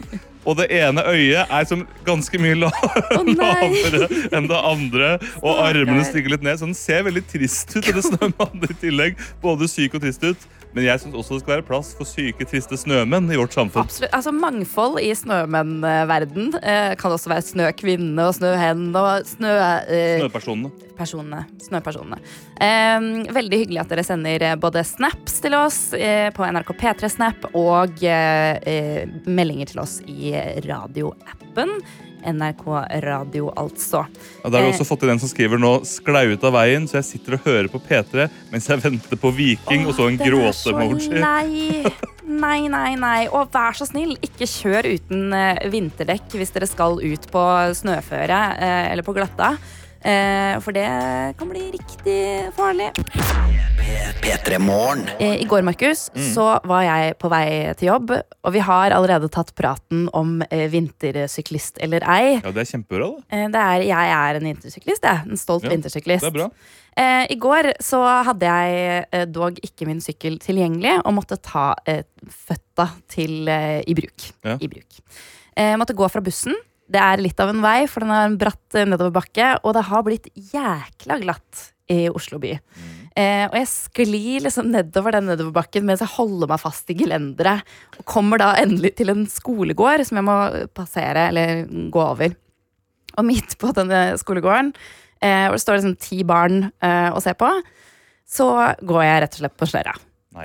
Og det ene øyet er som ganske mye la oh, lavere enn det andre. Og armene stikker litt ned, så den ser veldig trist ut. Snømannen i tillegg. Både syk og trist ut. Men jeg syns også det skal være plass for syke, triste snømenn i vårt samfunn. Absolutt. Altså, mangfold i snømennverden. Eh, kan også være snøkvinne og snøhen og snø... Eh, Snøpersonene. personene, snøpersonene. Eh, veldig hyggelig at dere sender eh, både snaps til oss eh, på NRK P3 Snap og eh, eh, meldinger til oss i radioappen. NRK Radio, altså. Ja, der har vi Eh. også fått inn en som skriver nå sklei ut av veien, så jeg sitter og hører på P3 mens jeg venter på Viking, og så en gråte-emoji. så. Nei, nei, nei. Og vær så snill, ikke kjør uten eh, vinterdekk hvis dere skal ut på snøføre eh, eller på glatta. Eh, for det kan bli riktig farlig. P3 Morgen. Eh, I går, Markus, så var jeg på vei til jobb, og vi har allerede tatt praten om eh, vintersyklist eller ei. Ja, Det er kjempebra. da. Eh, det er, jeg er en vintersyklist, jeg. En stolt Ja, vintersyklist. Det er bra. Eh, I går så hadde jeg eh, dog ikke min sykkel tilgjengelig og måtte ta eh, føtta til eh, i bruk. Ja. I bruk. Eh, måtte gå fra bussen. Det er litt av en vei, for den har en bratt eh, nedoverbakke, og det har blitt jækla glatt i Oslo by. Eh, og jeg sklir liksom nedover den nedoverbakken mens jeg holder meg fast i gelenderet. Og kommer da endelig til en skolegård som jeg må passere, eller gå over. Og midt på denne skolegården, eh, hvor det står liksom ti barn eh, å se på, så går jeg rett og slett på snørra.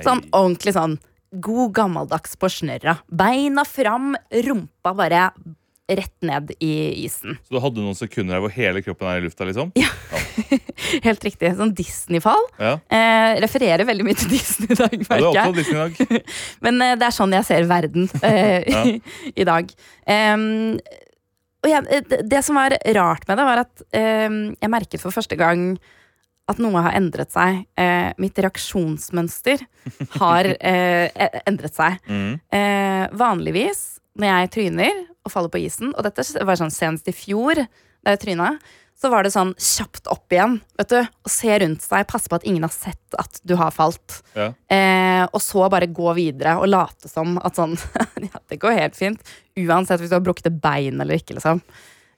Sånn ordentlig sånn god gammeldags på snørra. Beina fram, rumpa bare rett ned i isen. Så du hadde noen sekunder hvor hele kroppen er i lufta? liksom? Ja, <laughs> Helt riktig. Sånn Disney-fall. Ja. Eh, refererer veldig mye til <laughs> Disney i dag, Ja, du er merker jeg. Disney i dag. <laughs> Men eh, det er sånn jeg ser verden eh, Ja. i dag. Em, og jeg, eh, det, det som var rart med det, var at em, jeg merket for første gang at noe har endret seg. Eh, mitt reaksjonsmønster har eh, e- endret seg. Mm. Eh, vanligvis når jeg tryner og faller på isen, og dette var sånn senest i fjor, da jeg tryna, så var det sånn kjapt opp igjen, vet du, og se rundt seg, passe på at ingen har sett at du har falt. Ja. Eh, og så bare gå videre og late som at sånn <laughs> Ja, det går helt fint. Uansett hvis du har brukket bein eller ikke, liksom.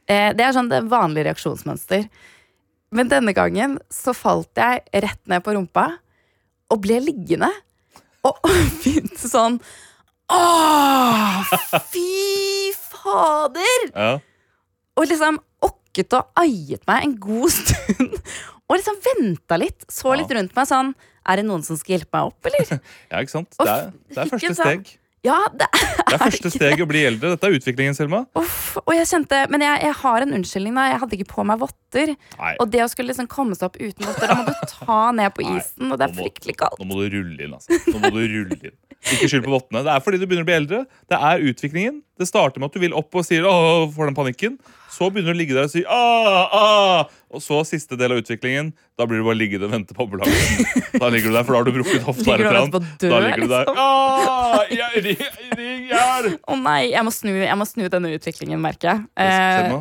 Eh, det er sånn det vanlige reaksjonsmønster. Men denne gangen så falt jeg rett ned på rumpa og ble liggende. Og, og <laughs> begynte sånn Åh, <laughs> fy fader! Ja. Og liksom okket og aiet meg en god stund. Og liksom venta litt. Så litt rundt meg sånn Er det noen som skal hjelpe meg opp, eller? <laughs> ja, ikke sant? Det er, det er første sånn- steg. Ja, det Det er første steg å bli eldre. Dette er utviklingen, Selma. Uff, og jeg kjente, Men jeg, jeg har en unnskyldning. da Jeg hadde ikke på meg votter. Nei, Og det å skulle liksom komme seg opp uten votter, da må du ta ned på Nei, isen, og det er må- fryktelig kaldt. nå må du rulle inn. altså. Nå må du rulle inn. Ikke skyld på vottene. Det er fordi du begynner å bli eldre. Det er utviklingen. Det starter med at du vil opp og sier åh, får den panikken. Så begynner du å ligge der og si ah, ah. Og så siste del av utviklingen. Da blir du bare liggende og vente på ambulansen. Da ligger du der, for da har du brukket hofta eller på å dø, Da ligger du der. liksom? Ah, ring, ring hjelp! Å nei, jeg må, snu, jeg må snu denne utviklingen, merker jeg. Eh,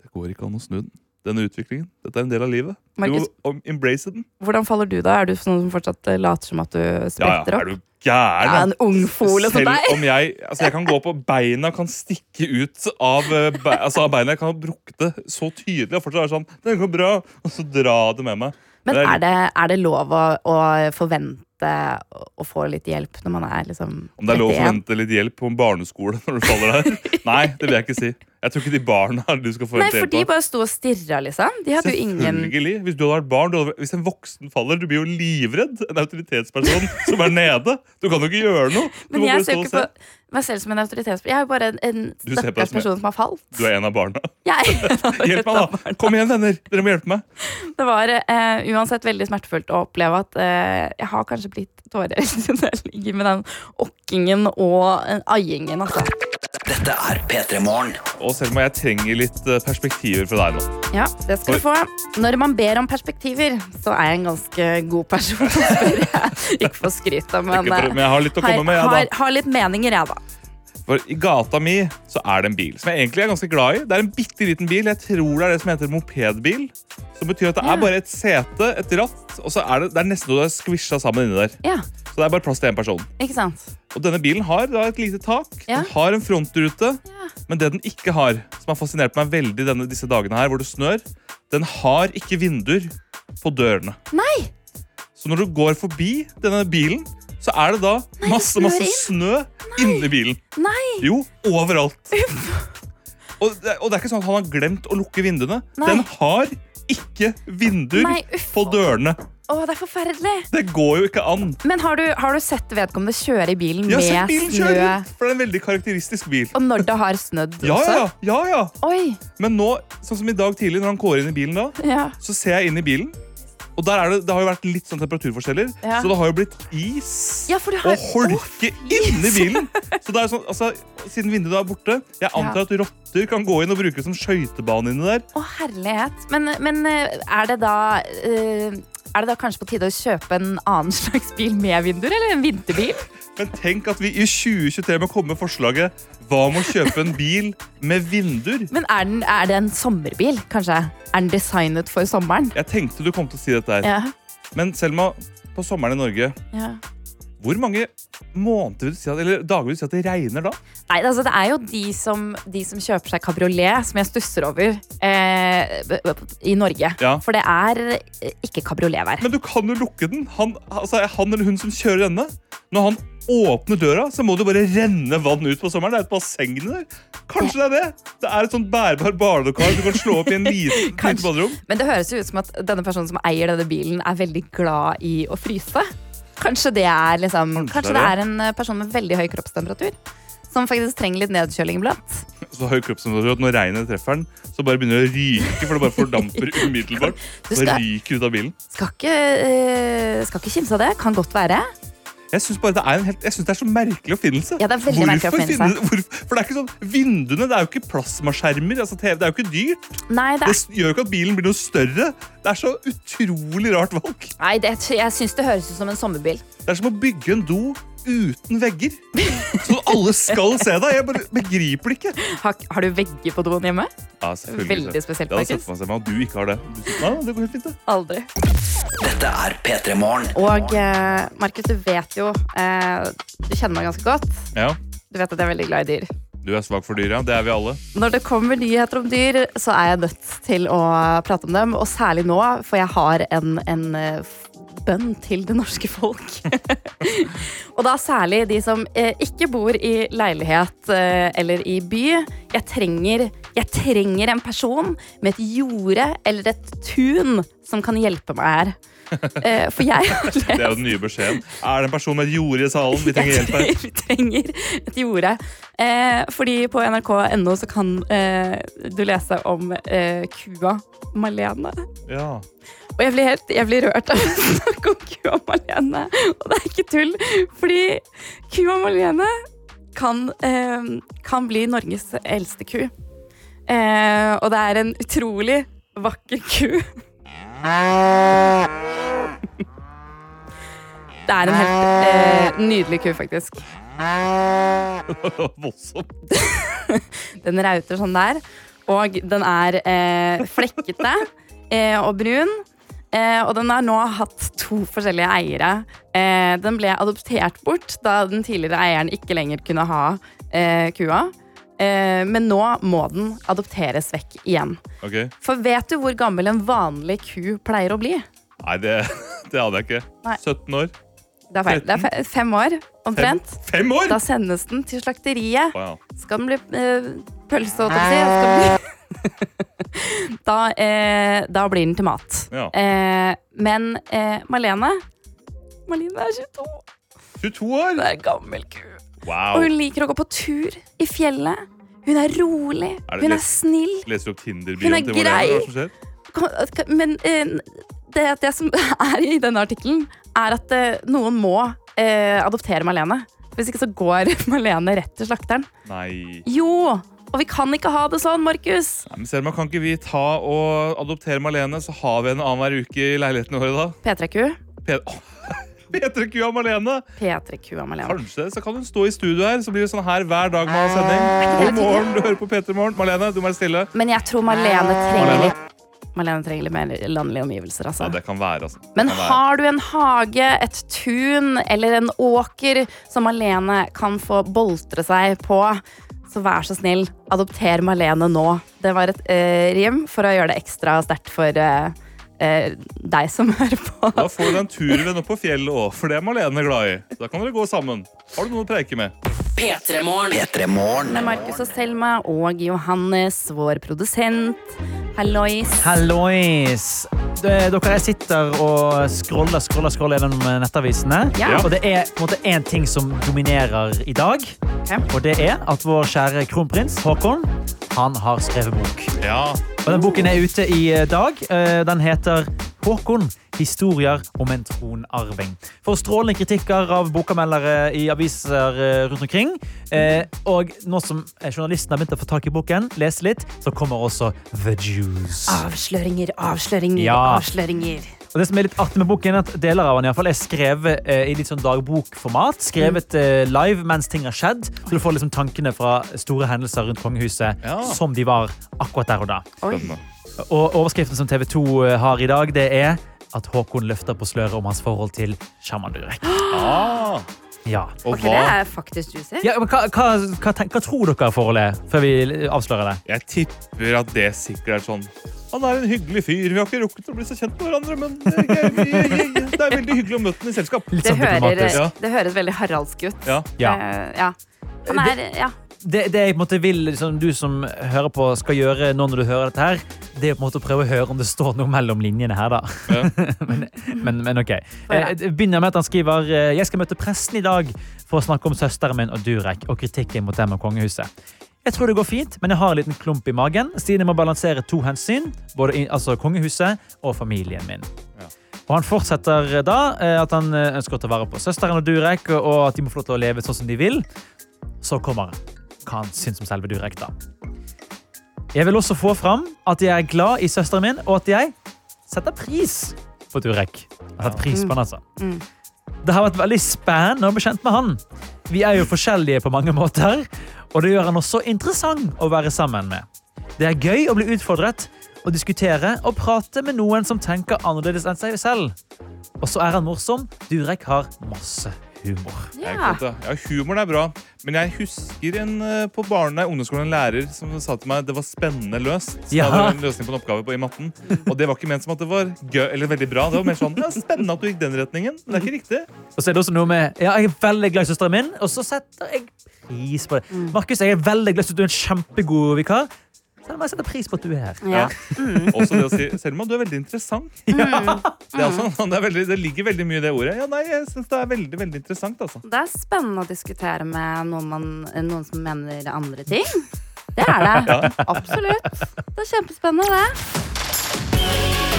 det går ikke an å snu den. Denne utviklingen. Dette er en del av livet. Du Markus- må embrace den. hvordan faller du da? Er du sånn som fortsatt eh, later som at du Ja, ja, spretter er opp? du gæren? Ja, en ungfole som deg? om jeg altså jeg kan gå på beina kan stikke ut av, eh, be, altså av beina. Jeg kan ha brukket det så tydelig og fortsatt være sånn Det går bra. Og så dra det med meg. Men er- det, er det lov å, å forvente å, få litt hjelp når man er liksom Om det er lov å 31? forvente litt hjelp på en barneskole når du faller der? <laughs> Nei, det vil jeg ikke si. Jeg tror ikke de barna du skal Nei, for de bare sto og stirra, liksom. De hadde jo ingen. Hvis du hadde vært barn, hadde, hvis en voksen faller, du blir jo livredd. En autoritetsperson <laughs> som er nede. Du kan jo ikke gjøre noe. Du Men jeg ser ikke på meg selv som en autoritetsperson. Jeg er jo bare en, en stakkars som en- person som har falt. Du er en av barna. <laughs> Jeg, <laughs> Hjelp meg, da! Kom igjen, venner! Dere må hjelpe meg. Det var eh, uansett veldig smertefullt å oppleve at eh, jeg har kanskje blitt tårer når jeg ligger med den okkingen og eh, aiingen, altså. Dette er P3 Morgen. Og Selma, jeg trenger litt eh, perspektiver fra deg nå. Ja, det skal du få. Når man ber om perspektiver, så er jeg en ganske god person, spør <laughs> jeg. Ikke for å skryte, men, for, men jeg har litt å har, med. jeg, da. har litt meninger, jeg, da. For I gata mi så er det en bil som jeg egentlig er ganske glad i. Det er en bitte liten bil. Jeg tror det er det som heter mopedbil. Som betyr at det Ja. er bare et sete, et ratt, og så er det, det er nesten noe du er skvisja sammen inni der. Ja, Så det er bare plass til én person. ikke sant? Og denne bilen har da et lite tak. Ja. Den har en frontrute. Ja. Men det den ikke har, som har fascinert meg veldig denne, disse dagene her, hvor det snør, den har ikke vinduer på dørene. Nei! Så når du går forbi denne bilen, så er det da masse, snør masse inn. snø inni bilen. Nei! Jo, overalt. Og det, og det er ikke sånn at han har glemt å lukke vinduene. Nei. Den har ikke vinduer Nei, på dørene. Å, det er forferdelig. Det går jo ikke an. Men har du, har du sett vedkommende kjøre i bilen Jeg har sett bilen snø? kjøre, for det er en veldig karakteristisk bil. Og når det har snødd Ja, også? ja, ja, ja. Oi! Men nå, sånn som i dag tidlig, når han går inn i bilen da, Ja. så ser jeg inn i bilen. Og der er det, det har jo vært litt sånn temperaturforskjeller, Ja. så det har jo blitt is ja, har og holke inni bilen. Så det er sånn, altså, Siden vinduet er borte Jeg antar at rotter kan gå inn og bruke det som skøytebane inni der. Å, herlighet. Men, men eh, er det da eh, Er det da kanskje på tide å kjøpe en annen <laughs> slags bil med vinduer, eller en vinterbil? Men tenk at vi i 2023 må komme med forslaget Hva med å kjøpe en bil med vinduer? Men er, den, er det en sommerbil, kanskje? Er den designet for sommeren? Jeg tenkte du kom til å si dette her. Ja. Men Selma, på sommeren i Norge, ja. Hvor mange måneder vil du si at, eller dager vil du si at det regner da? Nei, altså Det er jo de som, de som kjøper seg kabriolet, som jeg stusser over eh, i Norge. Ja. For det er eh, ikke kabrioletvær. Men du kan jo lukke den. Han, altså, han eller hun som kjører denne, når han åpner døra, så må det bare renne vann ut på sommeren. Det er et basseng der. Kanskje det er det? Det er et sånt bærbar barnekar du kan slå opp i en liten, liten baderom. Men det høres jo ut som at denne personen som eier denne bilen, er veldig glad i å fryse. Kanskje det er, liksom, Kanskje det er en eh, person med veldig høy kroppstemperatur. Som faktisk trenger litt nedkjøling iblant. <laughs> Så høy kroppstemperatur at når regnet treffer den, så bare begynner det å ryke, for det bare fordamper <laughs> <laughs> umiddelbart. Du skal- ryker ut av bilen. Skal ikke, skal ikke kimse av det. Kan godt være. Jeg syns det det er så merkelig oppfinnelse. Ja, det er veldig merkelig Hvorfor oppfinnelse. finne- for det er ikke sånn, Vinduene det er jo ikke plasmaskjermer. Altså, TV, det er jo ikke dyrt. Nei, det Det er, det gjør jo ikke at bilen blir noe større. Det er så utrolig rart valg. nei, det, jeg syns det høres ut som en sommerbil. Det er som å bygge en do uten vegger. Så alle skal se deg. Jeg bare begriper det ikke. Har, har du vegger på doen hjemme? Ja, selvfølgelig. Veldig spesielt, Det hadde sett for meg at du ikke har det. Du, nei, det går helt fint, det. Aldri. Dette er P3 Morgen. Og eh, Markus, du vet jo eh, Du kjenner meg ganske godt. Ja, Du vet at jeg er veldig glad i dyr. Du er svak for dyr, ja. Det er vi alle. Når det kommer nyheter om dyr, så er jeg nødt til å prate om dem. Og særlig nå, for jeg har en, en eh, bønn til det norske folk. <laughs> og da særlig de som eh, ikke bor i leilighet eh, eller i by. Jeg trenger, jeg trenger en person med et jorde eller et tun som kan hjelpe meg her. <laughs> Eh, for jeg har lest Det er jo den nye beskjeden. Er det en person med et jorde i salen? Vi trenger hjelp her. <laughs> vi trenger et jorde. Eh, fordi på nrk.no så kan eh, du lese om eh, kua Malene. Ja. Og jeg blir helt jeg blir rørt av å snakke om kua Malene. Og det er ikke tull, fordi kua Malene kan, eh, kan bli Norges eldste ku. Eh, og det er en utrolig vakker ku. Det er en helt eh, nydelig ku, faktisk. <laughs> Voldsomt. <laughs> Den rauter sånn der. Og den er eh, flekkete eh, og brun. Eh, og den har nå hatt to forskjellige eiere. Eh, den ble adoptert bort da den tidligere eieren ikke lenger kunne ha eh, kua. Eh, men nå må den adopteres vekk igjen. Okay. For vet du hvor gammel en vanlig ku pleier å bli? Nei, det, <laughs> det hadde jeg ikke. Nei. 17 år. Det er, feil. Det er fe- fem år omtrent. fem år?! Da sendes den til slakteriet. Wow. Skal den bli eh, pølse, holdt jeg på å <laughs> da, eh, da blir den til mat. Ja. Eh, men eh, Malene Malene er 22. 22 år! Hun er gammel ku. Wow. Og hun liker å gå på tur i fjellet. Hun er rolig. Er Hun er snill. Leser opp Tinder-bioen er til Malene? grei. Men eh, det, det som <laughs> er i denne artikkelen, er at eh, noen må eh, adoptere Malene. Hvis ikke så går <laughs> Malene rett til slakteren. Nei. Jo! Og vi kan ikke ha det sånn, Markus. Nei, men Selma, kan ikke vi ta og adoptere Malene, så har vi en annenhver uke i leiligheten vår da? P3Q. Pe- Petre Kua Malene! P3Q av Malene. Kanskje så kan hun stå i studio her, så blir det sånn her hver dag man har sending. God morgen, du hører på P3 Morgen. Malene, du må være stille. Men jeg tror Malene trenger Malene? litt Malene trenger litt mer landlige omgivelser. Ja, Altså. det kan være, altså. Det Men kan være. har du en hage, et tun eller en åker som Malene kan få boltre seg på, så vær så snill, adopter Malene nå. Det var et eh, rim for å gjøre det ekstra sterkt for eh, eh, deg som <laughs> hører på. Da får du en en turvenn opp på fjellet òg, for det er Malene glad i. Så da kan dere gå sammen. Har du noe å preike med? P3 Morgen. P3 Morgen. Med Markus og Selma og Johannes, vår produsent. Hallois. Hallois! Dere sitter og scroller scroller, scroller gjennom nettavisene. Ja. Og det er på en måte én ting som dominerer i dag. Og det er at vår kjære kronprins Håkon han har skrevet bok. Ja, Og den Boken er ute i dag. Eh, Den heter Håkon historier om en tronarving. Får strålende kritikker av bokanmeldere i aviser eh, rundt omkring. Eh, og nå som journalisten har begynt å få tak i boken, lese litt, så kommer også The Juice. Avsløringer, avsløringer, Ja. avsløringer. Og det som er litt artig med boken er at Deler av den i fall er skrevet eh, i litt sånn dagbokformat. Skrevet eh, live mens ting har skjedd. Så du får liksom tankene fra store hendelser rundt kongehuset Ja. som de var akkurat der og da. Spennende. Og overskriften som TV 2 har i dag, det er at Håkon løfter på sløret om hans forhold til sjaman Durek. Ah, Ja. og Ok, det er faktisk juicy. ja men hva, hva, hva, hva tror dere forholdet er, før vi avslører det? Jeg tipper at det sikkert er sånn Han er en hyggelig fyr. Vi har ikke rukket å bli så kjent med hverandre, men det er, gøy. det er veldig hyggelig å møte ham i selskap. Litt Det, sånn hører, det høres veldig haraldsk ut. Ja. Ja. Uh, ja. Han er, ja. Det, det jeg på en måte vil liksom, du som hører på skal gjøre nå når du hører dette, her, det er på en måte å prøve å høre om det står noe mellom linjene her. da. Ja. <laughs> men, men, men ok. Eh, begynner med at han skriver eh, Jeg skal møte presten i dag for å snakke om søsteren min og Durek og kritikken mot dem og kongehuset. Jeg tror det går fint, men jeg har en liten klump i magen siden jeg må balansere to hensyn, både i, altså kongehuset og familien min. Ja. Og Han fortsetter da eh, at han ønsker å ta vare på søsteren og Durek, og at de må få lov til å leve sånn som de vil. Så kommer hva han syns om selve Durek. da. Jeg vil også få fram at jeg er glad i søsteren min, og at jeg setter pris på Durek. Jeg satt pris på han, altså. Mm. Det har vært veldig spennende å bli kjent med han. Vi er jo forskjellige på mange måter, og det gjør han også interessant å være sammen med. Det er gøy å bli utfordret, å diskutere og prate med noen som tenker annerledes enn seg selv. Og så er han morsom. Durek har masse humor. Ja. ja. Ja, humoren er bra, men jeg husker en eh, på barne, ungdomsskolen en lærer som sa til meg at det var spennende løst. Så Ja. hadde en løsning på en oppgave på, i matten. Og det var ikke ment som at det var gøy, eller veldig bra. Det var mer sånn, det er spennende at du gikk den retningen, men det er ikke riktig. Og så er det også noe med Ja, jeg er veldig glad i søsteren min, og så setter jeg pris på det. Markus, jeg er veldig glad i at du er en kjempegod vikar. Selv om jeg setter pris på at du er her. Ja. Også det å si, Selma, du er veldig interessant. Det, er også, sånn, det, er veldig, det ligger veldig mye i det ordet. Ja, nei, jeg synes det er veldig, veldig interessant, altså. Det er spennende å diskutere med noen, man, noen som mener andre ting. Det er det. Absolutt. Det er kjempespennende, det.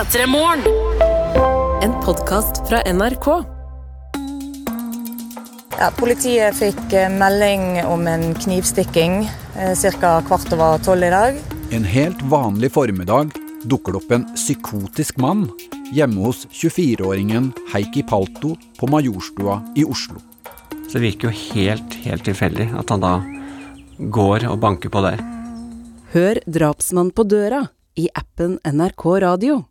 P3 Morgen. En podkast fra NRK. Ja, politiet fikk eh, melding om en knivstikking ca. kvart over tolv i dag. En helt vanlig formiddag dukker det opp en psykotisk mann hjemme hos 24-åringen Heikki Palto på Majorstua i Oslo. Så det virker jo helt, helt tilfeldig at han da går og banker på der. Hør 'Drapsmann på døra' i appen NRK Radio.